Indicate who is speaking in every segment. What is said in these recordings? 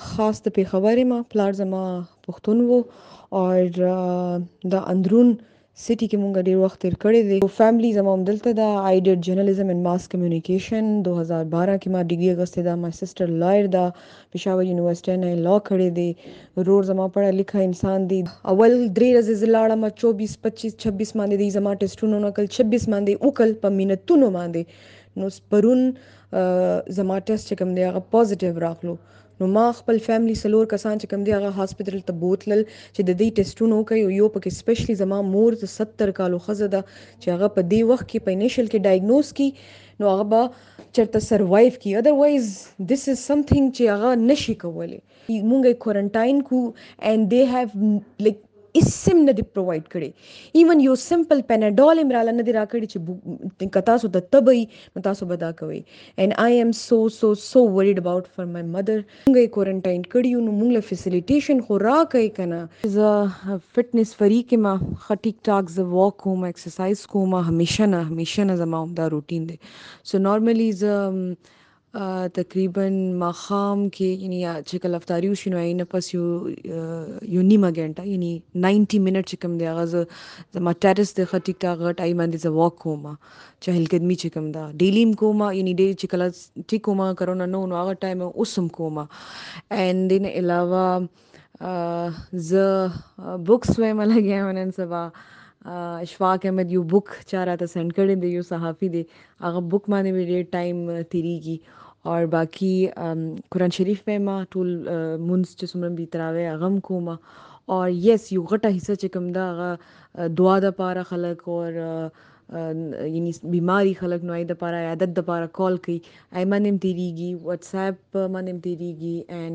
Speaker 1: خاص د پېښور یم پلار زما پښتون وو او د اندرون سیټي کې مونږ ډیر وخت تیر کړی دی فیملی زما هم دلته ده آی ډیډ جرنالیزم اینډ ماس کمیونیکیشن 2012 کې ما ډیګري اغستې ده مای سسټر لایر ده پېښور یونیورسټۍ نه لا کړی دی رور زما پړه لیکه انسان دی اول درې ورځې زه لاړم 24 25 26 باندې دی زما ټیسټونه نکل 26 باندې وکل په مینتونو باندې نو پرون زما ټیسټ چې کوم دی هغه پوزټیو راغلو نو ما خپل فیملی سلور کسان چې کوم دی هغه هسپتال ته بوتلل چې د دې ټیسټونه وکړي او یو پکې سپیشلی زما مور د 70 کالو خزه ده چې هغه په دې وخت کې په انیشل کې ډایګنوز کی نو هغه به چرته سروایو کی اذروایز دیس از سمثینګ چې هغه نشي کولی مونږ یې کورنټاین کو اینډ دې هاف لایک اسم نه دی پروواید کړي ایون یو سمپل پیناډول هم رااله نه دی راکړي چې کتا سو د تبي نو تاسو بدا کوي اینڈ آی ایم سو سو سو وریډ اباوټ فار مای مدر موږ کورنټاین کړي نو موږ له فیسیلیټیشن خو راکې کنه ز فټنس فریق ما خټیک ټاک ز واک کوم ایکسرسایز کوم همیشه نه همیشه نه زما دا روټین دی سو نارملی ز تقریبا ماښام کې یعنی چې کله افطاری وشي نو یې نه پس یو یو نیمه ګنټه یعنی 90 منټ چې کوم دی هغه زما ټیرس د خټیک تا غټ آی باندې زه واک کوم چې هل قدمی چې کوم دا ډیلیم کوم یعنی ډیر چې کله ټیک کوم کرونا نو نو هغه ټایم اوسم کوم اند دین علاوه زه بوکس وایم لګیا یم نن سبا اشفاق احمد یو بوک چا راته سند کړی دی یو صحافي دی هغه بوک باندې مې ډېر ټایم تیریږي او باقي قرآن شریف مې ما ټول مونځ چې څومره بي تراوی هغه هم کوم او یس یو غټه حصه چې کوم ده هغه دعا د پاره خلک او یعنی بیماری خلک نو د پاره عادت د پاره کال کوي ایمن هم تیریږي واتس اپ من هم تیریږي ان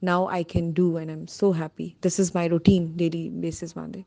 Speaker 1: now i can do and i'm so happy this is my routine daily basis monday